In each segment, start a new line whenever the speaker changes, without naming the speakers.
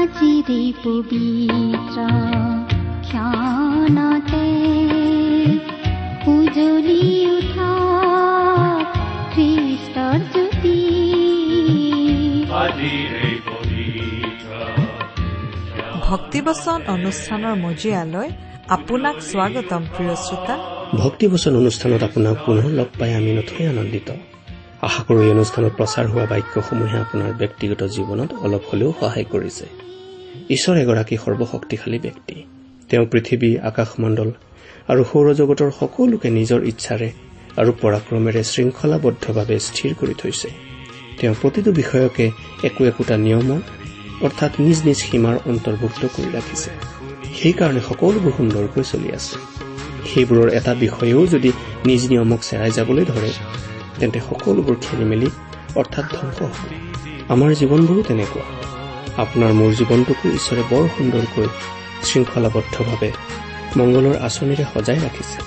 আজিৰে পবিত্ৰ ক্ষণতে উজলি উঠা খ্ৰীষ্টৰ জ্যোতি
ভক্তিবচন অনুষ্ঠানৰ মজিয়ালৈ আপোনাক স্বাগতম প্ৰিয় শ্ৰোতা।
ভক্তিবচন অনুষ্ঠানত আপোনাক পুনৰ লগ পাই আমি নথৈ আনন্দিত। আশা কৰো এই অনুষ্ঠানত প্ৰচাৰ হোৱা বাক্যসমূহে আপোনাৰ ব্যক্তিগত জীৱনত অলপ হলেও সহায় কৰিছে। ঈশ্বৰ এগৰাকী সৰ্বশক্তিশালী ব্যক্তি। তেওঁ পৃথিৱী আকাশমণ্ডল আৰু সৌৰজগতৰ সকলোকে নিজৰ ইচ্ছাৰে আৰু পৰাক্ৰমেৰে শৃংখলাবদ্ধভাৱে স্থিৰ কৰি থৈছে। তেওঁ প্ৰতিটো বিষয়কে একো একোটা নিয়মৰ অৰ্থাৎ নিজ নিজ সীমাৰ অন্তৰ্ভুক্ত কৰি ৰাখিছে। সেইকাৰণে সকলোবোৰ সুন্দৰকৈ চলি আছে। সেইবোৰৰ এটা বিষয়েও যদি নিজ নিয়মক চেৰাই যাবলৈ ধৰে তেন্তে সকলোবোৰ খেলি মেলি অৰ্থাৎ ধ্বংস হ'ব। আমাৰ জীৱনবোৰো তেনেকুৱা। আপোনাৰ মোৰ জীৱনটোকো ঈশ্বৰে বৰ সুন্দৰকৈ শৃংখলাবদ্ধভাৱে মংগলৰ আঁচনিৰে সজাই ৰাখিছে।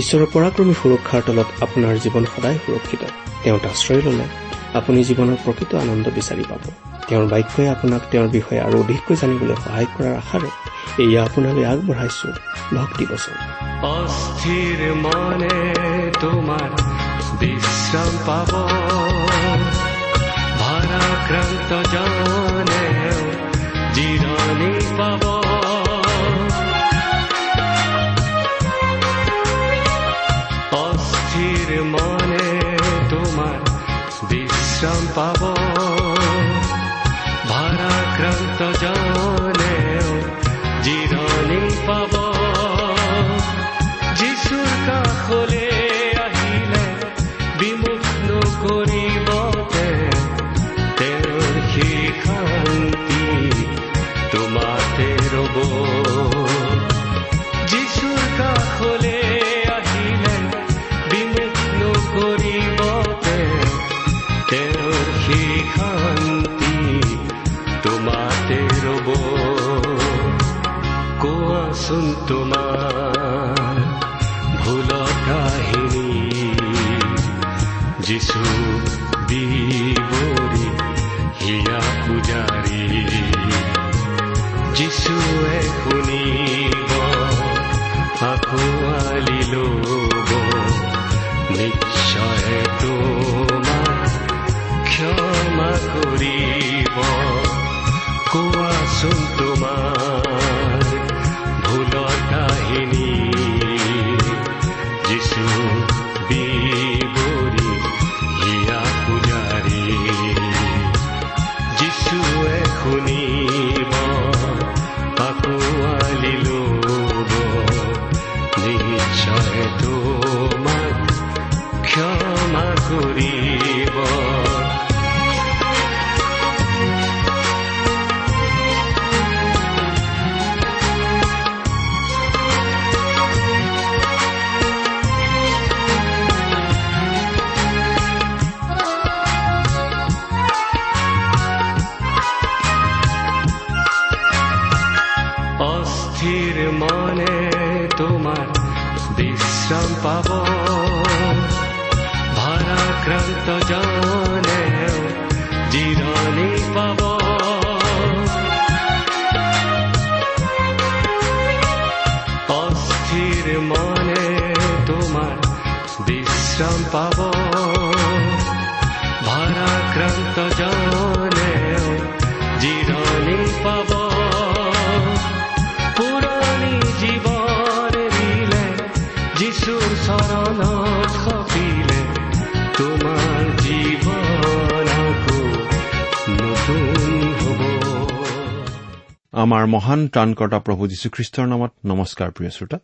ঈশ্বৰৰ পৰাক্ৰমী সুৰক্ষাৰ তলত আপোনাৰ জীৱন সদায় সুৰক্ষিত। তেওঁত আশ্ৰয় ললে আপুনি জীৱনৰ প্ৰকৃত আনন্দ বিচাৰি পাব। তেওঁৰ বাক্যই আপোনাক তেওঁৰ বিষয়ে আৰু অধিককৈ জানিবলৈ সহায় কৰাৰ আশাৰে এয়া আপোনালৈ আগবঢ়াইছো ভক্তি
পাব। ভাৰাক্ৰান্ত জনে জিৰণি পাব। অস্থিৰ মনে তোমাৰ বিশ্ৰাম পাব। ভাৰাক্ৰান্ত জনে জিৰণি পাব। কোৱাচোন মনে তোমাৰ বিশ্ৰাম পাব। ভাৰাক্ৰান্ত জনে জিৰণি পাব। পুৰণি জীৱন যিচুৰ চৰণত সপিলে তোমাৰ জীৱন আকৌ নতুন হ'ব।
আমাৰ মহান ত্ৰাণকৰ্তা প্ৰভু যীশুখ্ৰীষ্টৰ নামত নমস্কাৰ প্ৰিয় শ্ৰোতা।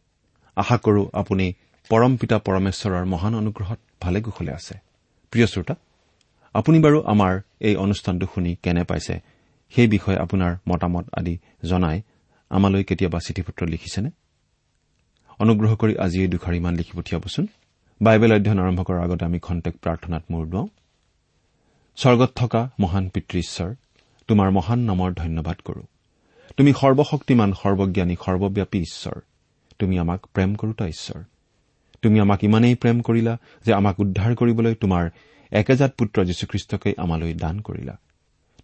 আশা কৰো আপুনি পৰম পিতা পৰমেশ্বৰৰ মহান অনুগ্ৰহত ভালে কুশলে আছে। প্ৰিয় শ্ৰোতা আপুনি বাৰু আমাৰ এই অনুষ্ঠানটো শুনি কেনে পাইছে সেই বিষয়ে আপোনাৰ মতামত আদি জনাই আমালৈ কেতিয়াবা চিঠি পত্ৰ লিখিছেনে? অনুগ্ৰহ কৰি আজি এই দুখাৰিমান লিখি পঠিয়াবচোন। বাইবেল অধ্যয়ন আৰম্ভ কৰাৰ আগতে আমি খন্তেক প্ৰাৰ্থনাত মূৰ দুৱাওঁ। স্বৰ্গত থকা মহান পিতৃ ঈশ্বৰ তোমাৰ মহান নামৰ ধন্যবাদ কৰো। তুমি সৰ্বশক্তিমান সৰ্বজ্ঞানী সৰ্বব্যাপী ঈশ্বৰ। তুমি আমাক প্ৰেম কৰোতা ঈশ্বৰ। তুমি আমাক ইমানেই প্ৰেম কৰিলা যে আমাক উদ্ধাৰ কৰিবলৈ তোমাৰ একেজাত পুত্ৰ যীশুখ্ৰীষ্টকেই আমালৈ দান কৰিলা।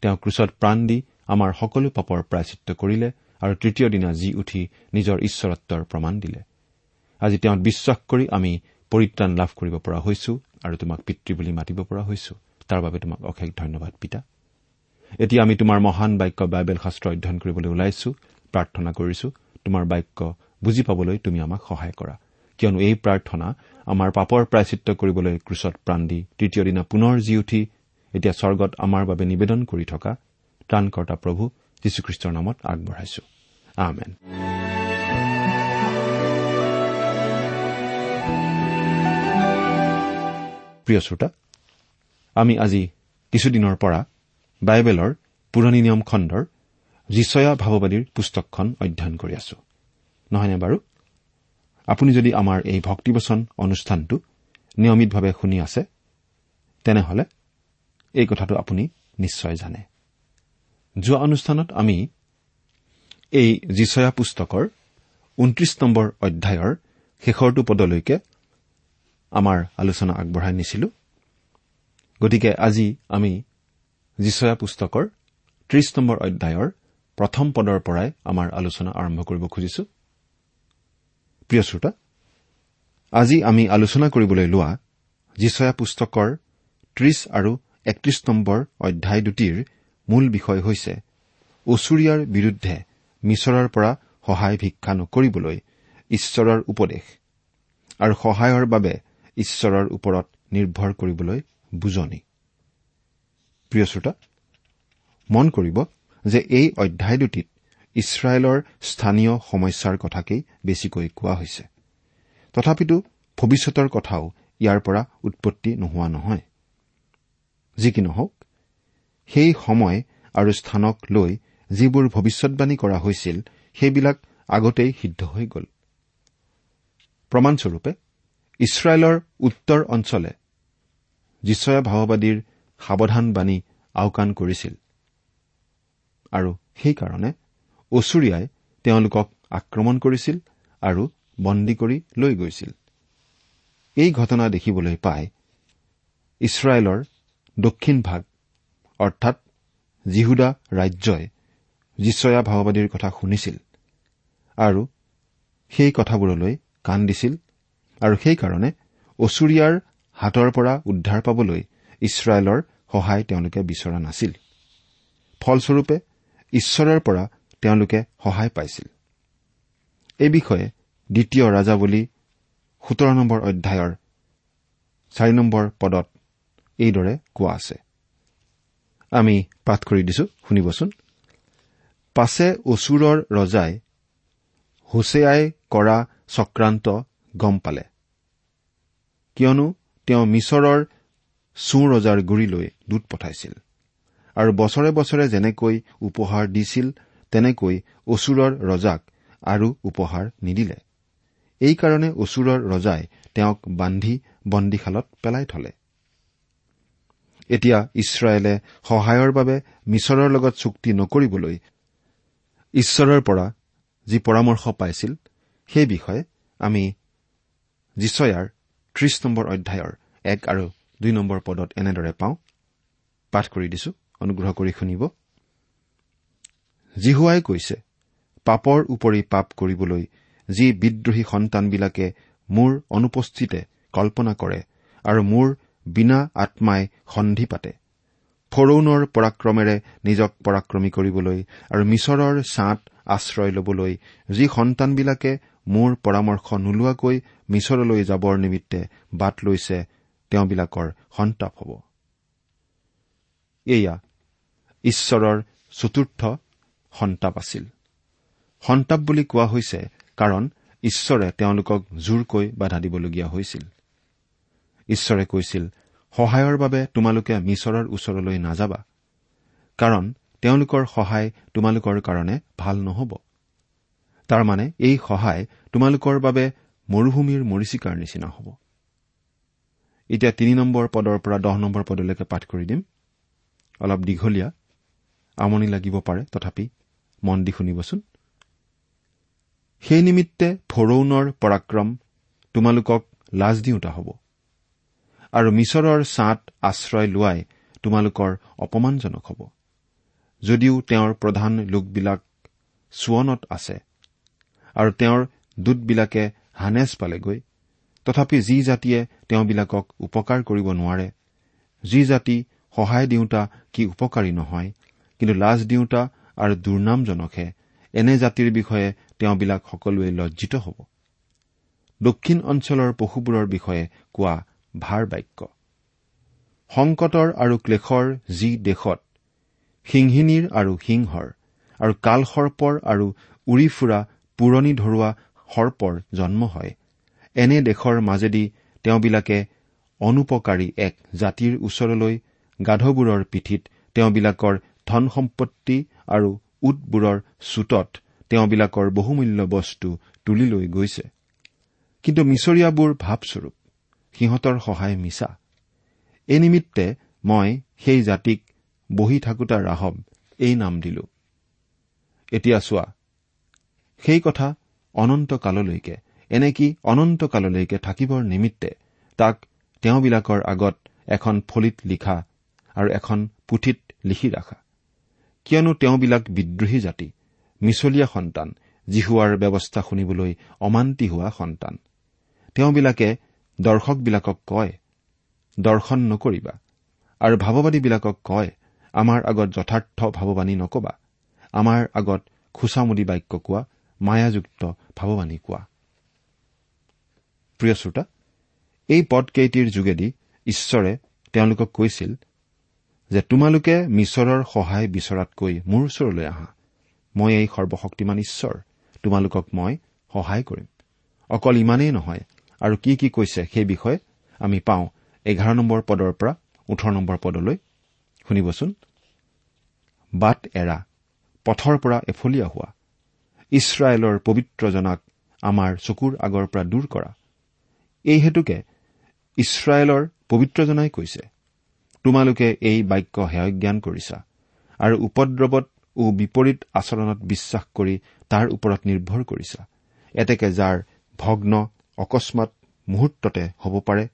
তেওঁ ক্ৰুচত প্ৰাণ দি আমাৰ সকলো পাপৰ প্ৰায়চিত্ৰ কৰিলে আৰু তৃতীয় দিনা জি উঠি নিজৰ ঈশ্বৰত্বৰ প্ৰমাণ দিলে। আজি তেওঁত বিশ্বাস কৰি আমি পৰিত্ৰাণ লাভ কৰিব পৰা হৈছো আৰু তোমাক পিতৃ বুলি মাতিব পৰা হৈছো। তাৰ বাবে তোমাক অশেষ ধন্যবাদ পিতা। এতিয়া আমি তোমাৰ মহান বাক্য বাইবেল শাস্ত্ৰ অধ্যয়ন কৰিবলৈ ওলাইছো প্ৰাৰ্থনা কৰিছো তোমাৰ বাক্য বুজি পাবলৈ তুমি আমাক সহায় কৰা। কিয়নো এই প্ৰাৰ্থনা আমাৰ পাপৰ প্ৰায়চিত্ৰ কৰিবলৈ ক্ৰুচত প্ৰাণ দি তৃতীয় দিনা পুনৰ জি উঠি এতিয়া স্বৰ্গত আমাৰ বাবে নিবেদন কৰি থকা ত্ৰাণকৰ্তা প্ৰভু যীশুখ্ৰীষ্টৰ নামত আগবঢ়াইছো। প্ৰিয় শ্ৰোতা আমি আজি কিছুদিনৰ পৰা বাইবেলৰ পুৰণি নিয়ম খণ্ডৰ যিচয়া ভাৱবাদীৰ পুস্তকখন অধ্যয়ন কৰি আছো। নহয়নে বাৰু? আপুনি যদি আমাৰ এই ভক্তিবচন অনুষ্ঠানটো নিয়মিতভাৱে শুনি আছে তেনেহলে এই কথাটো আপুনি নিশ্চয় জানে। যোৱা অনুষ্ঠানত আমি এই যিচয়া পুস্তকৰ ঊনত্ৰিশ নম্বৰ অধ্যায়ৰ শেষৰটো পদলৈকে আমাৰ আলোচনা আগবঢ়াই নিছিলো। গতিকে আজি আমি যিচয়া পুস্তকৰ ত্ৰিশ নম্বৰ অধ্যায়ৰ প্ৰথম পদৰ পৰাই আমাৰ আলোচনা আৰম্ভ কৰিব খুজিছো। প্ৰিয় শ্ৰোতা আজি আমি আলোচনা কৰিবলৈ লোৱা যিচয়া পুস্তকৰ ত্ৰিশ আৰু একত্ৰিশ নম্বৰ অধ্যায় দুটিৰ মূল বিষয় হৈছে অচুৰীয়াৰ বিৰুদ্ধে মিছৰৰ পৰা সহায় ভিক্ষা নকৰিবলৈ ঈশ্বৰৰ উপদেশ আৰু সহায়ৰ বাবে ঈশ্বৰৰ ওপৰত নিৰ্ভৰ কৰিবলৈ বুজনি। প্ৰিয় শ্ৰোতা মন কৰিব যে এই অধ্যায় দুটিত ইছৰাইলৰ স্থানীয় সমস্যাৰ কথাকেই বেছিকৈ কোৱা হৈছে। তথাপিতো ভৱিষ্যতৰ কথাও ইয়াৰ পৰা উৎপত্তি নোহোৱা নহয়। যি কি নহওক সেই সময় আৰু স্থানক লৈ যিবোৰ ভৱিষ্যৎবাণী কৰা হৈছিল সেইবিলাক আগতেই সিদ্ধ হৈ গ'ল। প্ৰমাণস্বৰূপে ইছৰাইলৰ উত্তৰ অঞ্চলে যিচয়া ভাৱবাদীৰ সাৱধানবাণী আওকাণ কৰিছিল। আৰু সেইকাৰণে অচুৰীয়াই তেওঁলোকক আক্ৰমণ কৰিছিল আৰু বন্দী কৰি লৈ গৈছিল। এই ঘটনা দেখিবলৈ পাই ইছৰাইলৰ দক্ষিণ ভাগ অৰ্থাৎ জিহুদা ৰাজ্যই যিচয়া ভাওবাদীৰ কথা শুনিছিল আৰু সেই কথাবোৰলৈ কাণ দিছিল আৰু সেইকাৰণে অচুৰীয়াৰ হাতৰ পৰা উদ্ধাৰ পাবলৈ ইছৰাইলৰ সহায় তেওঁলোকে বিচৰা নাছিল। ফলস্বৰূপে ঈশ্বৰৰ পৰা তেওঁলোকে সহায় পাইছিল। এই বিষয়ে দ্বিতীয় ৰাজাৱলী সোতৰ নম্বৰ অধ্যায়ৰ চাৰি নম্বৰ পদত এইদৰে কোৱা আছে। আমি পাঠ কৰি দিছো শুনিবচোন। পাছে অচুৰৰ ৰজাই হুছেয়াই কৰা চক্ৰান্ত গম পালে। কিয়নো তেওঁ মিছৰৰ চোঁ ৰজাৰ গুৰিলৈ দূত পঠাইছিল আৰু বছৰে বছৰে যেনেকৈ উপহাৰ দিছিল তেনেকৈ অচুৰৰ ৰজাক আৰু উপহাৰ নিদিলে। এইকাৰণে অচুৰৰ ৰজাই তেওঁক বান্ধি বন্দীশালত পেলাই থলে। এতিয়া ইছৰাইলে সহায়ৰ বাবে মিছৰৰ লগত চুক্তি নকৰিবলৈ ঈশ্বৰৰ পৰা যি পৰামৰ্শ পাইছিল সেই বিষয়ে আমি যিচয়াৰ ত্ৰিশ নম্বৰ অধ্যায়ৰ এক আৰু দুই নম্বৰ পদত এনেদৰে পাওঁ। পাঠ কৰি দিছো অনুগ্ৰহ কৰি শুনিব। জিহুৱাই কৈছে পাপৰ উপৰি পাপ কৰিবলৈ যি বিদ্ৰোহী সন্তানবিলাকে মোৰ অনুপস্থিতে কল্পনা কৰে আৰু মোৰ বিনা আত্মাই সন্ধি পাতে ফৰৌনৰ পৰাক্ৰমেৰে নিজক পৰাক্ৰমী কৰিবলৈ আৰু মিছৰৰ ছাঁত আশ্ৰয় ল'বলৈ যি সন্তানবিলাকে মোৰ পৰামৰ্শ নোলোৱাকৈ মিছৰলৈ যাবৰ নিমিত্তে বাট লৈছে তেওঁবিলাকৰ সন্তাপ হ'ব। এয়া ঈশ্বৰৰ চতুৰ্থ সন্তাপ আছিল। সন্তাপ বুলি কোৱা হৈছে কাৰণ ঈশ্বৰে তেওঁলোকক জোৰকৈ বাধা দিবলগীয়া হৈছিল। ঈশ্বৰে কৈছিল সহায়ৰ বাবে তোমালোকে মিছৰৰ ওচৰলৈ নাযাবা কাৰণ তেওঁলোকৰ সহায় তোমালোকৰ কাৰণে ভাল নহ'ব। তাৰমানে এই সহায় তোমালোকৰ বাবে মৰুভূমিৰ মৰিচিকাৰ নিচিনা হ'ব। এতিয়া তিনি নম্বৰ পদৰ পৰা দহ নম্বৰ পদলৈকে পাঠ কৰি দিম। অলপ দীঘলীয়া আমনি লাগিব পাৰে তথাপি মন দি শুনিবচোন। সেই নিমিত্তে ফৰৌনৰ পৰাক্ৰম তোমালোকক লাজ দিওঁতা হ'ব। আৰু মিছৰৰ ছাঁত আশ্ৰয় লোৱাই তোমালোকৰ অপমানজনক হ'ব। যদিও তেওঁৰ প্ৰধান লোকবিলাক চুৱনত আছে আৰু তেওঁৰ দূতবিলাকে হানেজ পালেগৈ তথাপি যি জাতিয়ে তেওঁবিলাকক উপকাৰ কৰিব নোৱাৰে যি জাতি সহায় দিওঁতা কি উপকাৰী নহয় কিন্তু লাজ দিওঁতা আৰু দুৰ্নামজনকহে এনে জাতিৰ বিষয়ে তেওঁবিলাক সকলোৱে লজ্জিত হ'ব। দক্ষিণ অঞ্চলৰ পশুবোৰৰ বিষয়ে কোৱা ভাৰ বাক্য। সংকটৰ আৰু ক্লেশৰ যি দেশত সিংহিনীৰ আৰু সিংহৰ আৰু কালসৰ্পৰ আৰু উৰি ফুৰা পুৰণি ধৰোৱা সৰ্পৰ জন্ম হয়। এনে দেশৰ মাজেদি তেওঁবিলাকে অনুপকাৰী এক জাতিৰ ওচৰলৈ গাধবোৰৰ পিঠিত তেওঁবিলাকৰ ধন সম্পত্তি আৰু উটবোৰৰ চোতত তেওঁবিলাকৰ বহুমূল্য বস্তু তুলি লৈ গৈছে। কিন্তু মিছৰীয়াবোৰ ভাৱস্বৰূপ সিহঁতৰ সহায় মিছা। এই নিমিত্তে মই সেই জাতিক বহি থাকোতা ৰাহব এই নাম দিলো। এতিয়া চোৱা সেই কথা অনন্তকাললৈকে এনেকি অনন্তকাললৈকে থাকিবৰ নিমিত্তে তাক তেওঁবিলাকৰ আগত এখন ফলিত লিখা আৰু এখন পুথিত লিখি ৰাখা। কিয়নো তেওঁবিলাক বিদ্ৰোহী জাতি মিছলীয়া সন্তান জিহুৱাৰ ব্যৱস্থা শুনিবলৈ অমান্তি হোৱা সন্তান। তেওঁবিলাকে দৰ্শকবিলাকক কয় দৰ্শন নকৰিবা আৰু ভাৱবাদীবিলাকক কয় আমাৰ আগত যথাৰ্থ ভাৱবাণী নকবা আমাৰ আগত খোচামুদি বাক্য কোৱা মায়াযুক্ত ভাৱবাণী কোৱা। প্ৰিয় শ্ৰোতা এই পদকেইটিৰ যোগেদি ঈশ্বৰে তেওঁলোকক কৈছিল যে তোমালোকে মিছৰৰ সহায় বিচৰাতকৈ মোৰ ওচৰলৈ আহা। মই এই সৰ্বশক্তিমান ঈশ্বৰ তোমালোকক মই সহায় কৰিম। অকল ইমানেই নহয় আৰু কি কি কৈছে সেই বিষয়ে আমি পাওঁ এঘাৰ নম্বৰ পদৰ পৰা ওঠৰ নম্বৰ পদলৈ। শুনিবচোন। বাট এৰা পথৰ পৰা এফলীয়া হোৱা ইছৰাইলৰ পবিত্ৰজনাক আমাৰ চকুৰ আগৰ পৰা দূৰ কৰা। এই হেতুকে ইছৰাইলৰ পবিত্ৰজনাই কৈছে তোমালোকে এই বাক্য হেয়জ্ঞান কৰিছা আৰু উপদ্ৰৱত ও বিপৰীত আচৰণত বিশ্বাস কৰি তাৰ ওপৰত নিৰ্ভৰ কৰিছা এতেকে যাৰ ভগ্ন অকস্মাত মুহূৰ্ততে হ'ব পাৰে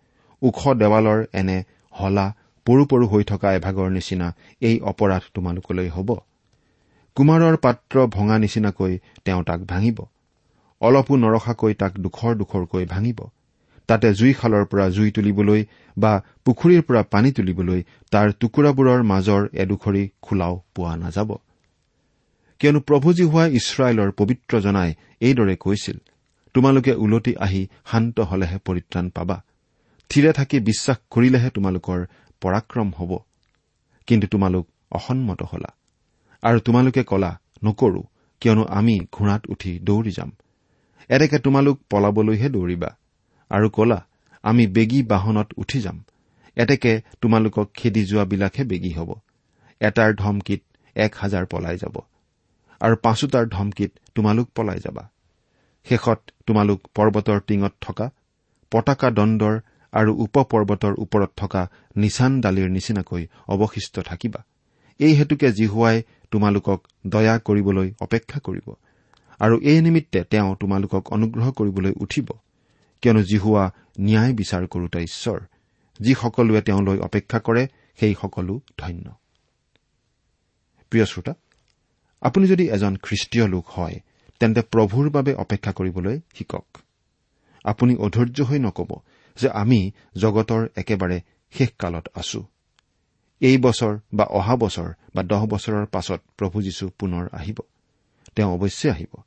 ওখ দেৱালৰ এনে হলা পৰু পৰু হৈ থকা এভাগৰ নিচিনা এই অপৰাধ তোমালোকলৈ হ'ব। কুমাৰৰ পাত্ৰ ভঙা নিচিনাকৈ তেওঁ তাক ভাঙিব অলপো নৰখাকৈ তাক দুখৰ দুখৰকৈ ভাঙিব তাতে জুইশালৰ পৰা জুই তুলিবলৈ বা পুখুৰীৰ পৰা পানী তুলিবলৈ তাৰ টুকুৰাবোৰৰ মাজৰ এডোখৰি খোলাও পোৱা নাযাব। কিয়নো প্ৰভুজী হোৱা ইছৰাইলৰ পবিত্ৰ জনাই এইদৰে কৈছিল তোমালোকে ওলটি আহি শান্ত হলেহে পৰিত্ৰাণ পাবা। থিৰে থাকি বিশ্বাস কৰিলেহে তোমালোকৰ পৰাক্ৰম হ'ব। কিন্তু তোমালোক অসন্মত হলা। আৰু তোমালোকে কলা নকৰো কিয়নো আমি ঘোঁৰাত উঠি দৌৰি যাম। এনেকে তোমালোক পলাবলৈহে দৌৰিবা। আৰু কলা আমি বেগী বাহনত উঠি যাম। এতেকে তোমালোকক খেদি যোৱাবিলাকহে বেগী হ'ব। এটাৰ ধমকিত এক হাজাৰ পলাই যাব। আৰু পাঁচোটাৰ ধমকিত তোমালোক পলাই যাবা। শেষত তোমালোক পৰ্বতৰ টিঙত থকা পতাকা দণ্ডৰ আৰু উপ পৰ্বতৰ ওপৰত থকা নিচান দালিৰ নিচিনাকৈ অৱশিষ্ট থাকিবা। এই হেতুকে জিহুৱাই তোমালোকক দয়া কৰিবলৈ অপেক্ষা কৰিব। আৰু এই নিমিত্তে তেওঁ তোমালোকক অনুগ্ৰহ কৰিবলৈ উঠিব। কিয়নো জিহুৱা ন্যায় বিচাৰ কৰোতা ঈশ্বৰ যিসকলোৱে তেওঁলৈ অপেক্ষা কৰে সেই সকলো ধন্য। প্ৰিয় শ্ৰোতা আপুনি যদি এজন খ্ৰীষ্টীয় লোক হয় তেন্তে প্ৰভুৰ বাবে অপেক্ষা কৰিবলৈ শিকক। আপুনি অধৈৰ্য হৈ নকব যে আমি জগতৰ একেবাৰে শেষকালত আছো। এই বছৰ বা অহা বছৰ বা দহ বছৰৰ পাছত প্ৰভু যীশু পুনৰ আহিব। তেওঁ অৱশ্যে আহিব।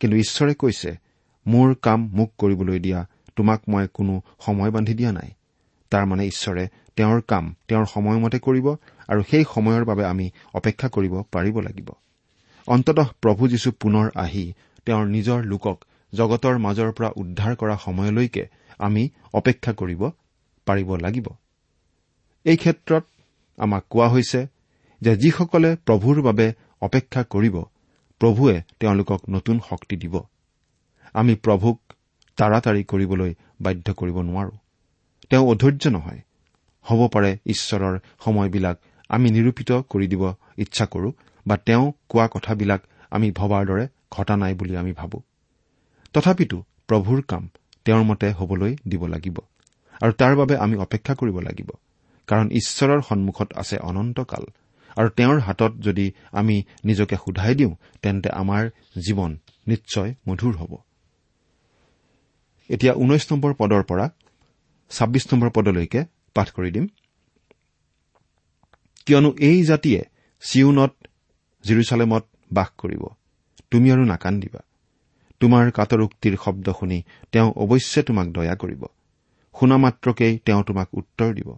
কিন্তু ঈশ্বৰে কৈছে মোৰ কাম মোক কৰিবলৈ দিয়া তোমাক মই কোনো সময় বান্ধি দিয়া নাই। তাৰমানে ঈশ্বৰে তেওঁৰ কাম তেওঁৰ সময়মতে কৰিব আৰু সেই সময়ৰ বাবে আমি অপেক্ষা কৰিব পাৰিব লাগিব। অন্ততঃ প্ৰভু যীশু পুনৰ আহি তেওঁৰ নিজৰ লোকক জগতৰ মাজৰ পৰা উদ্ধাৰ কৰা সময়লৈকে আমি অপেক্ষা কৰিব পাৰিব লাগিব। এই ক্ষেত্ৰত আমাক কোৱা হৈছে যে যিসকলে প্ৰভুৰ বাবে অপেক্ষা কৰিব প্ৰভুৱে তেওঁলোকক নতুন শক্তি দিব। আমি প্ৰভুক তাৰাতাৰি কৰিবলৈ বাধ্য কৰিব নোৱাৰো। তেওঁ অধৈৰ্য নহয়। হ'ব পাৰে ঈশ্বৰৰ সময়বিলাক আমি নিৰূপিত কৰি দিব ইচ্ছা কৰো বা তেওঁ কোৱা কথাবিলাক আমি ভবাৰ দৰে ঘটা নাই বুলি আমি ভাবো। তথাপিতো প্ৰভুৰ কাম তেওঁৰ মতে হবলৈ দিব লাগিব আৰু তাৰ বাবে আমি অপেক্ষা কৰিব লাগিব কাৰণ ঈশ্বৰৰ সন্মুখত আছে অনন্তকাল আৰু তেওঁৰ হাতত যদি আমি নিজকে সোধাই দিওঁ তেন্তে আমাৰ জীৱন নিশ্চয় মধুৰ হ'ব। এতিয়া ঊনৈশ নম্বৰ পদৰ পৰা ছাব্বিছ নম্বৰ পদলৈকে পাঠ কৰি দিম। কিয়নো এই জাতিয়ে চিউনত জিৰচালেমত বাস কৰিব। তুমি আৰু নাকান্দিবা। তোমাৰ কাটৰোক্তিৰ শব্দ শুনি তেওঁ অৱশ্যে তোমাক দয়া কৰিব। শুনা মাত্ৰকেই তেওঁ তোমাক উত্তৰ দিব।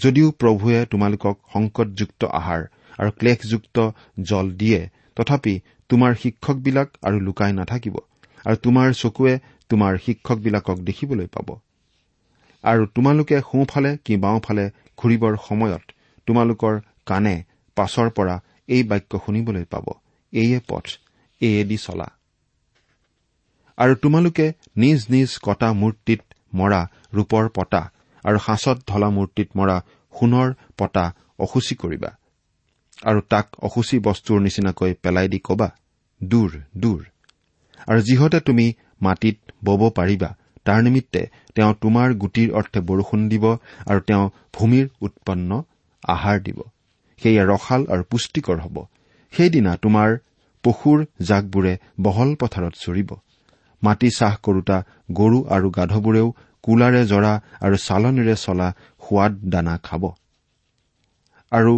যদিও প্ৰভুৱে তোমালোকক সংকটযুক্ত আহাৰ আৰু ক্লেশযুক্ত জল দিয়ে তথাপি তোমাৰ শিক্ষকবিলাক আৰু লুকাই নাথাকিব আৰু তোমাৰ চকুৱে তোমাৰ শিক্ষকবিলাকক দেখিবলৈ পাব। আৰু তোমালোকে সোঁফালে কি বাওঁফালে ঘূৰিবৰ সময়ত তোমালোকৰ কাণে পাছৰ পৰা এই বাক্য শুনিবলৈ পাব। এইয়ে পথ এয়েদি চলা। আৰু তোমালোকে নিজ নিজ কটা মূৰ্তিত মৰা ৰূপৰ পতা আৰু সাঁচত ঢলা মূৰ্তিত মৰা সোণৰ পতা অসুচী কৰিবা। আৰু তাক অসুচী বস্তুৰ নিচিনাকৈ পেলাই দি কবা দূৰ দূৰ। আৰু যিহতে তুমি মাটিত বব পাৰিবা। তাৰ নিমিত্তে তেওঁ তোমাৰ গুটিৰ অৰ্থে বৰষুণ দিব আৰু তেওঁ ভূমিৰ উৎপন্ন আহাৰ দিব। সেয়া ৰসাল আৰু পুষ্টিকৰ হ'ব। সেইদিনা তোমাৰ পশুৰ জাকবোৰে বহল পথাৰত চৰিব। মাটি চাহ কৰোতা গৰু আৰু গাধবোৰেও কোলাৰে জৰা আৰু চালনীৰে চলা সোৱাদ দানা খাব। আৰু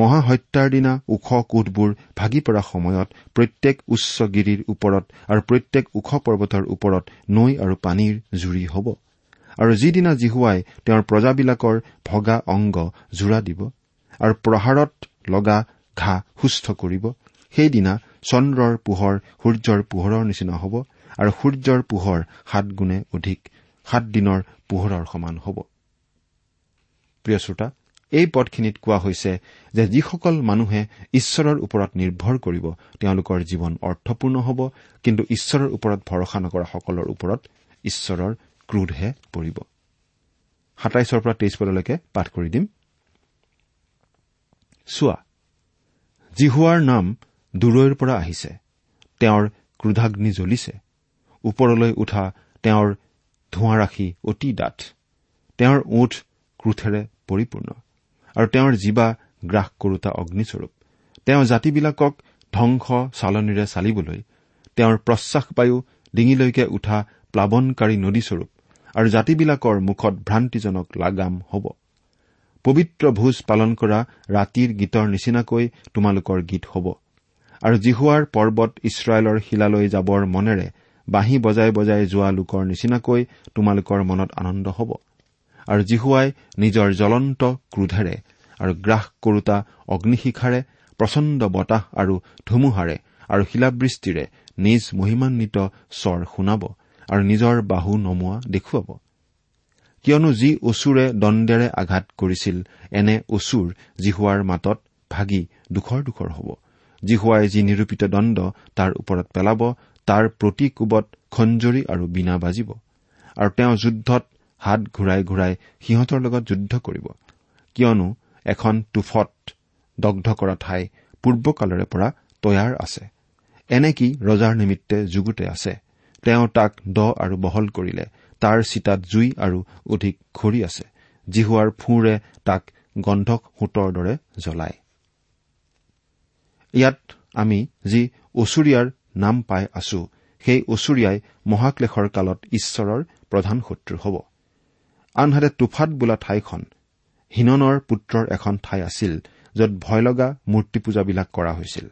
মহাহত্যাৰ দিনা ওখ কোঠবোৰ ভাগি পৰা সময়ত প্ৰত্যেক উচ্চ গিৰিৰ ওপৰত আৰু প্ৰত্যেক ওখ পৰ্বতৰ ওপৰত নৈ আৰু পানীৰ জুৰি হ'ব। আৰু যিদিনা জিহুৱাই তেওঁৰ প্ৰজাবিলাকৰ ভগা অংগ জোৰা দিব আৰু প্ৰহাৰত লগা ঘাঁহ সুস্থ কৰিব সেইদিনা চন্দ্ৰৰ পোহৰ সূৰ্যৰ পোহৰৰ নিচিনা হ'ব আৰু সূৰ্যৰ পোহৰ সাত গুণে অধিক সাত দিনৰ পোহৰৰ সমান হ'ব। প্ৰিয় শ্ৰোতা এই পদখিনিত কোৱা হৈছে যে যিসকল মানুহে ঈশ্বৰৰ ওপৰত নিৰ্ভৰ কৰিব তেওঁলোকৰ জীৱন অৰ্থপূৰ্ণ হ'ব কিন্তু ঈশ্বৰৰ ওপৰত ভৰসা নকৰাসকলৰ ওপৰত ঈশ্বৰৰ ক্ৰোধহে পৰিব। সাতাইছৰ পৰা তেইছ পদলৈকে পাঠ কৰি দিম। চোৱা জিহুৱাৰ নাম দূৰৈৰ পৰা আহিছে তেওঁৰ ক্ৰোধাগ্নি জ্বলিছে ওপৰলৈ উঠা তেওঁৰ ধোঁৱাৰাশি অতি ডাঠ তেওঁৰ ওঠ ক্ৰোধেৰে পৰিপূৰ্ণ। আৰু তেওঁৰ জীৱা গ্ৰাস কৰোতা অগ্নিস্বৰূপ। তেওঁ জাতিবিলাকক ধ্বংস চালনীৰে চালিবলৈ তেওঁৰ প্ৰশ্বাসবায়ু ডিঙিলৈকে উঠা প্লাৱনকাৰী নদীস্বৰূপ আৰু জাতিবিলাকৰ মুখত ভ্ৰান্তিজনক লাগাম হ'ব। পবিত্ৰ ভোজ পালন কৰা ৰাতিৰ গীতৰ নিচিনাকৈ তোমালোকৰ গীত হ'ব। আৰু জিহুৱাৰ পৰ্বত ইছৰাইলৰ শিলালৈ যাবৰ মনেৰে বাঁহী বজাই বজাই যোৱা লোকৰ নিচিনাকৈ তোমালোকৰ মনত আনন্দ হ'ব। আৰু জিহুৱাই নিজৰ জ্বলন্ত ক্ৰোধেৰে আৰু গ্ৰাস কৰোতা অগ্নিশিখাৰে প্ৰচণ্ড বতাহ আৰু ধুমুহাৰে আৰু শিলাবৃষ্টিৰে নিজ মহিমান্বিত স্বৰ শুনাব আৰু নিজৰ বাহু নমোৱা দেখুৱাব। কিয়নো যি অচুৰে দণ্ডেৰে আঘাত কৰিছিল এনে অচুৰ জিহুৱাৰ মাতত ভাগি দুখৰ দুখৰ হ'ব। জিহুৱাই যি নিৰূপিত দণ্ড তাৰ ওপৰত পেলাব তাৰ প্ৰতি কোবত খঞ্জৰি আৰু বীণা বাজিব। আৰু তেওঁ যুদ্ধত হাত ঘূৰাই ঘূৰাই সিহঁতৰ লগত যুদ্ধ কৰিব। কিয়নো এখন তুফত দগ্ধ কৰা ঠাই পূৰ্বকালৰে পৰা তৈয়াৰ আছে। এনেকি ৰজাৰ নিমিত্তে যুগুতে আছে। তেওঁ তাক দ আৰু বহল কৰিলে। তাৰ চিতাত জুই আৰু অধিক খৰি আছে। জিহুৱাৰ ফুঁৰে তাক গন্ধক সোঁতৰ দৰে জ্বলায়। ইয়াত আমি যি অচুৰীয়াৰ নাম পাই আছো সেই অচুৰীয়াই মহাক্লেশৰ কালত ঈশ্বৰৰ প্ৰধান শত্ৰু হ'ব। আনহাতে তুফাত বোলা ঠাইখন হিননৰ পুত্ৰৰ এখন ঠাই আছিল য'ত ভয় লগা মূৰ্তি পূজাবিলাক কৰা হৈছিল।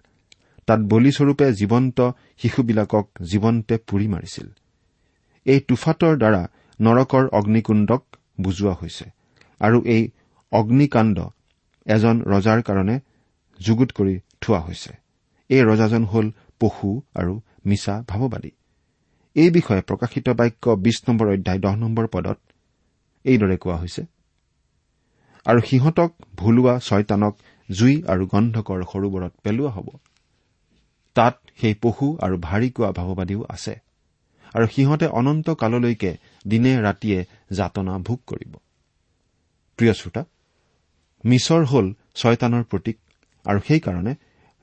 তাত বলিস্বৰূপে জীৱন্ত শিশুবিলাকক জীৱন্তে পুৰি মাৰিছিল। এই তুফাতৰ দ্বাৰা নৰকৰ অগ্নিকুণ্ডক বুজোৱা হৈছে আৰু এই অগ্নিকাণ্ড এজন ৰজাৰ কাৰণে যুগুত কৰি থোৱা হৈছে। এই ৰজাজন হ'ল পশু আৰু মিছা ভাৱবাদী। এই বিষয়ে প্ৰকাশিত বাক্য বিশ নম্বৰ অধ্যায় দহ নম্বৰ পদত এইদৰে কোৱা হৈছে। আৰু সিহঁতক ভুলোৱা ছয়তানক জুই আৰু গন্ধকৰ সৰোবৰত পেলোৱা হ'ব। তাত সেই পশু আৰু ভাৰী কোৱা ভাৱবাদীও আছে। আৰু সিহঁতে অনন্ত কাললৈকে দিনে ৰাতিয়ে যাতনা ভোগ কৰিব। প্ৰিয় শ্ৰোতা মিছৰ হল ছয়তানৰ প্ৰতীক আৰু সেইকাৰণে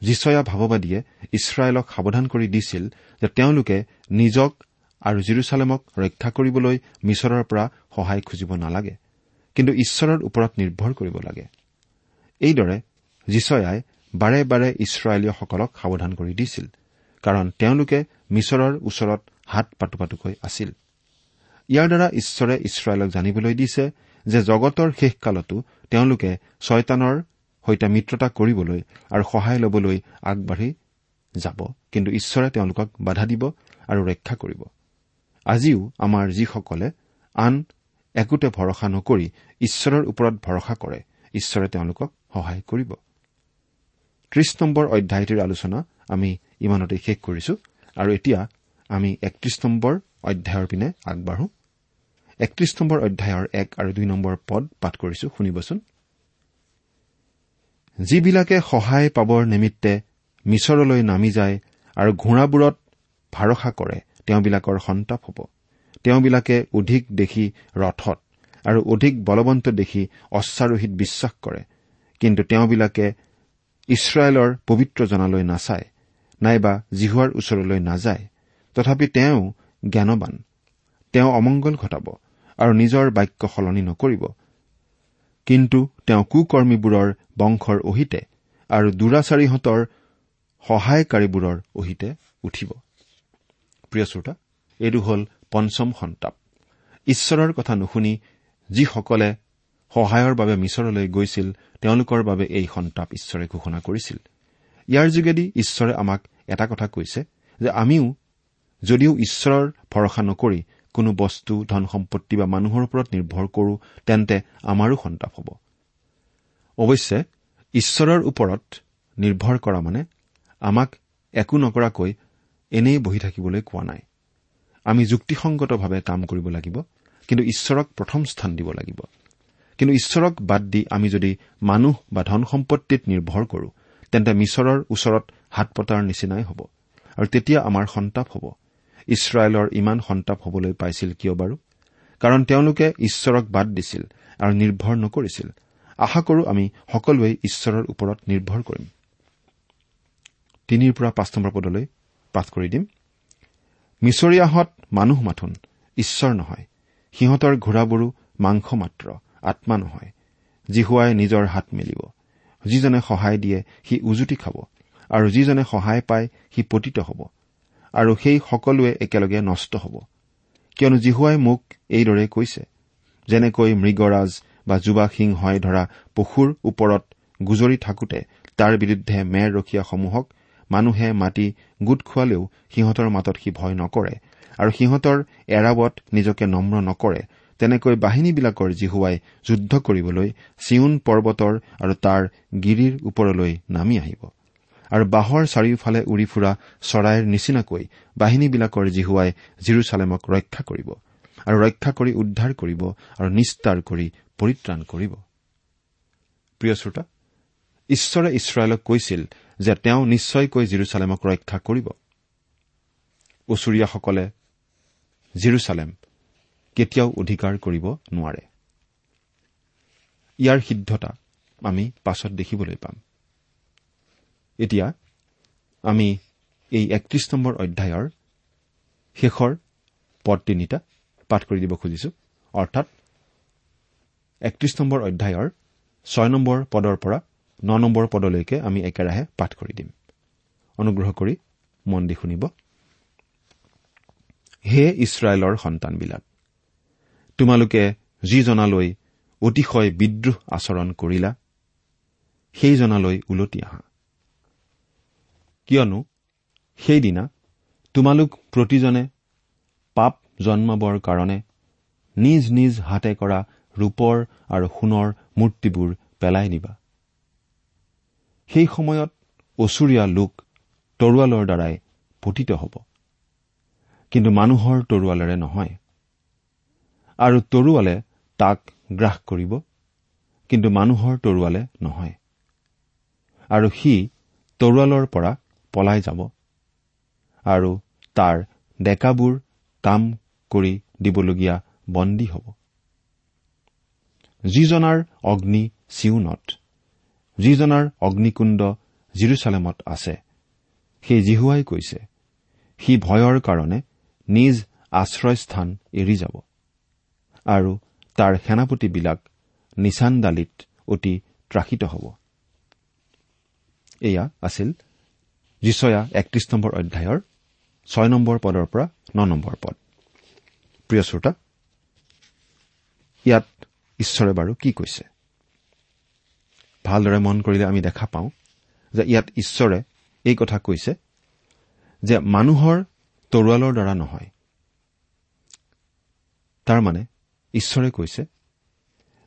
যিচয়া ভাৱবাদীয়ে ইছৰাইলক সাৱধান কৰি দিছিল যে তেওঁলোকে নিজক আৰু জিৰচালেমক ৰক্ষা কৰিবলৈ মিছৰৰ পৰা সহায় খুজিব নালাগে কিন্তু ঈশ্বৰৰ ওপৰত নিৰ্ভৰ কৰিব লাগে। এইদৰে জীচয়াই বাৰে বাৰে ইছৰাইলীয়সকলক সাৱধান কৰি দিছিল কাৰণ তেওঁলোকে মিছৰৰ ওচৰত হাত পাতো পাতোকৈ আছিল। ইয়াৰ দ্বাৰা ঈশ্বৰে ইছৰাইলক জানিবলৈ দিছে যে জগতৰ শেষকালতো তেওঁলোকে ছয়তানৰ সৈতে মিত্ৰতা কৰিবলৈ আৰু সহায় ল'বলৈ আগবাঢ়ি যাব কিন্তু ঈশ্বৰে তেওঁলোকক বাধা দিব আৰু ৰক্ষা কৰিব। আজিও আমাৰ যিসকলে আন একোতে ভৰসা নকৰি ঈশ্বৰৰ ওপৰত ভৰসা কৰে ঈশ্বৰে তেওঁলোকক সহায় কৰিব। ত্ৰিশ নম্বৰ অধ্যায়টিৰ আলোচনা আমি ইমানতে শেষ কৰিছো আৰু এতিয়া আমি একত্ৰিশ নম্বৰ অধ্যায়ৰ পিনে আগবাঢ়ো। একত্ৰিশ নম্বৰ অধ্যায়ৰ এক আৰু দুই নম্বৰ পদ পাঠ কৰিছো শুনিবচোন। যিবিলাকে সহায় পাবৰ নিমিত্তে মিছৰলৈ নামি যায় আৰু ঘোঁৰাবোৰত ভৰসা কৰে তেওঁবিলাকৰ সন্তাপ হ'ব। তেওঁবিলাকে অধিক দেখি ৰথত আৰু অধিক বলৱন্ত দেখি অশ্বাৰোহীত বিশ্বাস কৰে। কিন্তু তেওঁবিলাকে ইছৰাইলৰ পবিত্ৰজনালৈ নাচায় নাইবা জিহুৱাৰ ওচৰলৈ নাযায়। তথাপি তেওঁ জ্ঞানবান তেওঁ অমংগল ঘটাব আৰু নিজৰ বাক্য সলনি নকৰিব। কিন্তু তেওঁ কুকৰ্মীবোৰৰ বংশৰ অহিতে আৰু দুৰাচাৰীহঁতৰ সহায়কাৰীবোৰৰ অহিতে উঠিব। প্ৰিয় শ্ৰোতা এইটো হ'ল পঞ্চম সন্তাপ। ঈশ্বৰৰ কথা নুশুনি যিসকলে সহায়ৰ বাবে মিছৰলৈ গৈছিল তেওঁলোকৰ বাবে এই সন্তাপ ঈশ্বৰে ঘোষণা কৰিছিল। ইয়াৰ যোগেদি ঈশ্বৰে আমাক এটা কথা কৈছে যে আমিও যদিও ঈশ্বৰৰ ভৰসা নকৰি কোনো বস্তু ধন সম্পত্তি বা মানুহৰ ওপৰত নিৰ্ভৰ কৰো তেন্তে আমাৰো সন্তাপ হ'ব। অৱশ্যে ঈশ্বৰৰ ওপৰত নিৰ্ভৰ কৰা মানে আমাক একো নকৰাকৈ এনেই বহি থাকিবলৈ কোৱা নাই। আমি যুক্তিসংগতভাৱে কাম কৰিব লাগিব কিন্তু ঈশ্বৰক প্ৰথম স্থান দিব লাগিব। কিন্তু ঈশ্বৰক বাদ দি আমি যদি মানুহ বা ধন সম্পত্তিত নিৰ্ভৰ কৰো তেন্তে মিছৰৰ ওচৰত হাত পতাৰ নিচিনাই হ'ব। আৰু তেতিয়া আমাৰ সন্তাপ হ'ব। ইছৰাইলৰ ইমান সন্তাপ হ'বলৈ পাইছিল কিয় বাৰু? কাৰণ তেওঁলোকে ঈশ্বৰক বাদ দিছিল আৰু নিৰ্ভৰ নকৰিছিল। আশা কৰো আমি সকলোৱে ঈশ্বৰৰ ওপৰত নিৰ্ভৰ কৰিম। তিনিৰ পৰা পাঁচ নম্বৰ পদলৈ পাঠ কৰি দিম। মিছৰীয়াহঁত মানুহ মাথোন ঈশ্বৰ নহয়। সিহঁতৰ ঘোঁৰাবোৰো মাংস মাত্ৰ আত্মা নহয়। জিহুৱাই নিজৰ হাত মেলিব। যিজনে সহায় দিয়ে সি উজুতি খাব। আৰু যিজনে সহায় পায় সি পতিত হ'ব। আৰু সেই সকলোৱে একেলগে নষ্ট হ'ব। কিয়নো জিহুৱাই মোক এইদৰে কৈছে যেনেকৈ মৃগৰাজ বা যুৱা সিংহই ধৰা পশুৰ ওপৰত গুজৰি থাকোতে তাৰ বিৰুদ্ধে মেৰ ৰখীয়াসমূহক মানুহে মাতি গোট খোৱালেও সিহঁতৰ মাতত সি ভয় নকৰে আৰু সিহঁতৰ এৰাবত নিজকে নম্ৰ নকৰে। তেনেকৈ বাহিনীবিলাকৰ জিহুৱাই যুদ্ধ কৰিবলৈ চিউন পৰ্বতৰ আৰু তাৰ গিৰিৰ ওপৰলৈ নামি আহিব। আৰু বাঁহৰ চাৰিওফালে উৰি ফুৰা চৰাইৰ নিচিনাকৈ বাহিনীবিলাকৰ জিহুৱাই জিৰচালেমক ৰক্ষা কৰিব আৰু ৰক্ষা কৰি উদ্ধাৰ কৰিব আৰু নিস্তাৰ কৰি পৰিত্ৰাণ কৰিব। ঈশ্বৰে ইছৰাইলক কৈছিল যে তেওঁ নিশ্চয়কৈ জিৰচালেমক ৰক্ষা কৰিব। ওচৰীয়াসকলে জিৰচালেম কেতিয়াও অধিকাৰ কৰিব নোৱাৰে। ইয়াৰ সিদ্ধতা আমি পাছত দেখিবলৈ পাম। এতিয়া আমি এই একত্ৰিশ নম্বৰ অধ্যায়ৰ শেষৰ পদ তিনিটা পাঠ কৰি দিব খুজিছো। অৰ্থাৎ একত্ৰিশ নম্বৰ অধ্যায়ৰ ছয় নম্বৰ পদৰ পৰা ন নম্বৰ পদলৈকে আমি একেৰাহে পাঠ কৰি দিম। অনুগ্ৰহ কৰি মন দি শুনিব। হে ইছৰাইলৰ সন্তানবিলাক তোমালোকে যিজনালৈ অতিশয় বিদ্ৰোহ আচৰণ কৰিলা সেইজনালৈ ওলটি আহা। কিয়নো সেইদিনা তোমালোক প্ৰতিজনে পাপ জন্মাবৰ কাৰণে নিজ নিজ হাতে কৰা ৰূপৰ আৰু সোণৰ মূৰ্তিবোৰ পেলাই দিবা সেই সময়ত অচুৰীয়া লোক তৰোৱালৰ দ্বাৰাই পতিত হ'ব। কিন্তু মানুহৰ তৰোৱালেৰে নহয়। আৰু তৰোৱালে তাক গ্ৰাস কৰিব কিন্তু মানুহৰ তৰোৱালে নহয়। আৰু সি তৰোৱালৰ পৰা পলাই যাব আৰু তাৰ ডেকাবোৰ কাম কৰি দিবলগীয়া বন্দী হ'ব। যিজনাৰ অগ্নি চিউনত। যিজনাৰ অগ্নিকুণ্ড জিৰচালেমত আছে। সেই জিহুৱাই কৈছে সি ভয়ৰ কাৰণে নিজ আশ্ৰয়স্থান এৰি যাব আৰু তাৰ সেনাপতিবিলাক নিচানদালিত অতি ত্ৰাসিত হ'ব। এয়া আছিল যিচয়া একত্ৰিশ নম্বৰ অধ্যায়ৰ ছয় নম্বৰ পদৰ পৰা ন নম্বৰ পদ। প্ৰিয় শ্ৰোতা ইয়াত ঈশ্বৰে বাৰু কি কৈছে? ভালদৰে মন কৰিলে আমি দেখা পাওঁ যে ইয়াত ঈশ্বৰে এই কথা কৈছে যে মানুহৰ তৰোৱালৰ দ্বাৰা নহয়। তাৰমানে ঈশ্বৰে কৈছে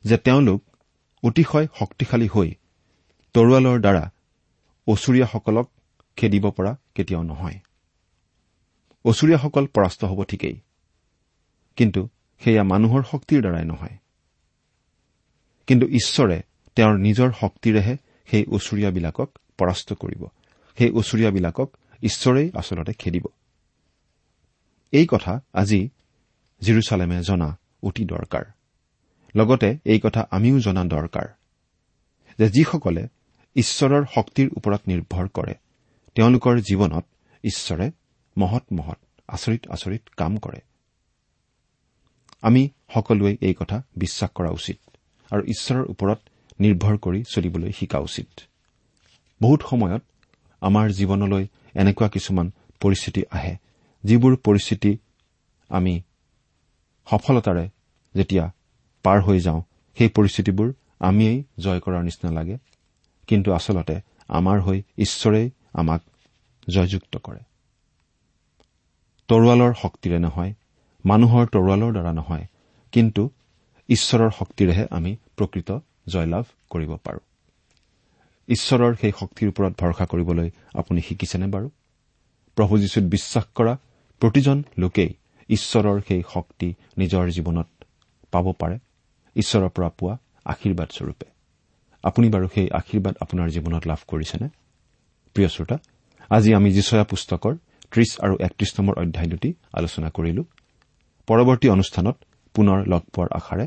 যে তেওঁলোক অতিশয় শক্তিশালী হৈ তৰোৱালৰ দ্বাৰা অচুৰীয়াসকলক খেদিব পৰা কেতিয়াও নহয়। অচুৰীয়াসকল পৰাস্ত হ'ব ঠিকেই কিন্তু সেয়া মানুহৰ শক্তিৰ দ্বাৰাই নহয়। কিন্তু ঈশ্বৰে তেওঁৰ নিজৰ শক্তিৰেহে সেই অচুৰীয়াবিলাকক পৰাস্ত কৰিব। সেই অচুৰীয়াবিলাকক ঈশ্বৰেই আচলতে খেদিব। এই কথা আজি জিৰচালেমে জনা অতি দৰকাৰ। লগতে এই কথা আমিও জনা দৰকাৰ যে যিসকলে ঈশ্বৰৰ শক্তিৰ ওপৰত নিৰ্ভৰ কৰে তেওঁলোকৰ জীৱনত ঈশ্বৰে মহৎ মহৎ আচৰিত আচৰিত কাম কৰে। আমি সকলোৱে এই কথা বিশ্বাস কৰা উচিত আৰু ঈশ্বৰৰ ওপৰত নিৰ্ভৰ কৰি চলিবলৈ শিকা উচিত। বহুত সময়ত আমাৰ জীৱনলৈ এনেকুৱা কিছুমান পৰিস্থিতি আহে যিবোৰ পৰিস্থিতি আমি সফলতাৰে যেতিয়া পাৰ হৈ যাওঁ সেই পৰিস্থিতিবোৰ আমিয়েই জয় কৰাৰ নিচিনা লাগে। কিন্তু আচলতে আমাৰ হৈ ঈশ্বৰেই আমাক জয়যুক্ত কৰে। তৰোৱালৰ শক্তিৰে নহয় মানুহৰ তৰোৱালৰ দ্বাৰা নহয় কিন্তু ঈশ্বৰৰ শক্তিৰেহে আমি প্ৰকৃত জয়লাভ কৰিব পাৰোঁ। ঈশ্বৰৰ সেই শক্তিৰ ওপৰত ভৰসা কৰিবলৈ আপুনি শিকিছেনে বাৰু? প্ৰভু যীশুত বিশ্বাস কৰা প্ৰতিজন লোকেই ঈশ্বৰৰ সেই শক্তি নিজৰ জীৱনত পাব পাৰে ঈশ্বৰৰ পৰা পোৱা আশীৰ্বাদ স্বৰূপে। আপুনি বাৰু সেই আশীৰ্বাদ আপোনাৰ জীৱনত লাভ কৰিছেনে? প্ৰিয় শ্ৰোতা আজি আমি যিচয়া পুস্তকৰ ত্ৰিশ আৰু একত্ৰিশ নম্বৰ অধ্যায় দুটি আলোচনা কৰিলো। পৰৱৰ্তী অনুষ্ঠানত পুনৰ লগ পোৱাৰ আশাৰে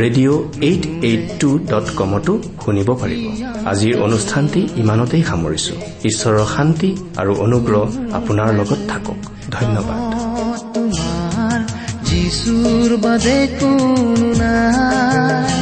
radio' eight eight two dot কমতো শুনিব পাৰিব। আজিৰ অনুষ্ঠানটি ইমানতেই সামৰিছো। ঈশ্বৰৰ শান্তি আৰু অনুগ্ৰহ আপোনাৰ লগত থাকক। ধন্যবাদ।
তোমাৰ যিচুৰ বাদে কোনো নাই।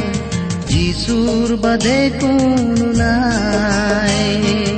যিশুৰ বাদে কোনো নাই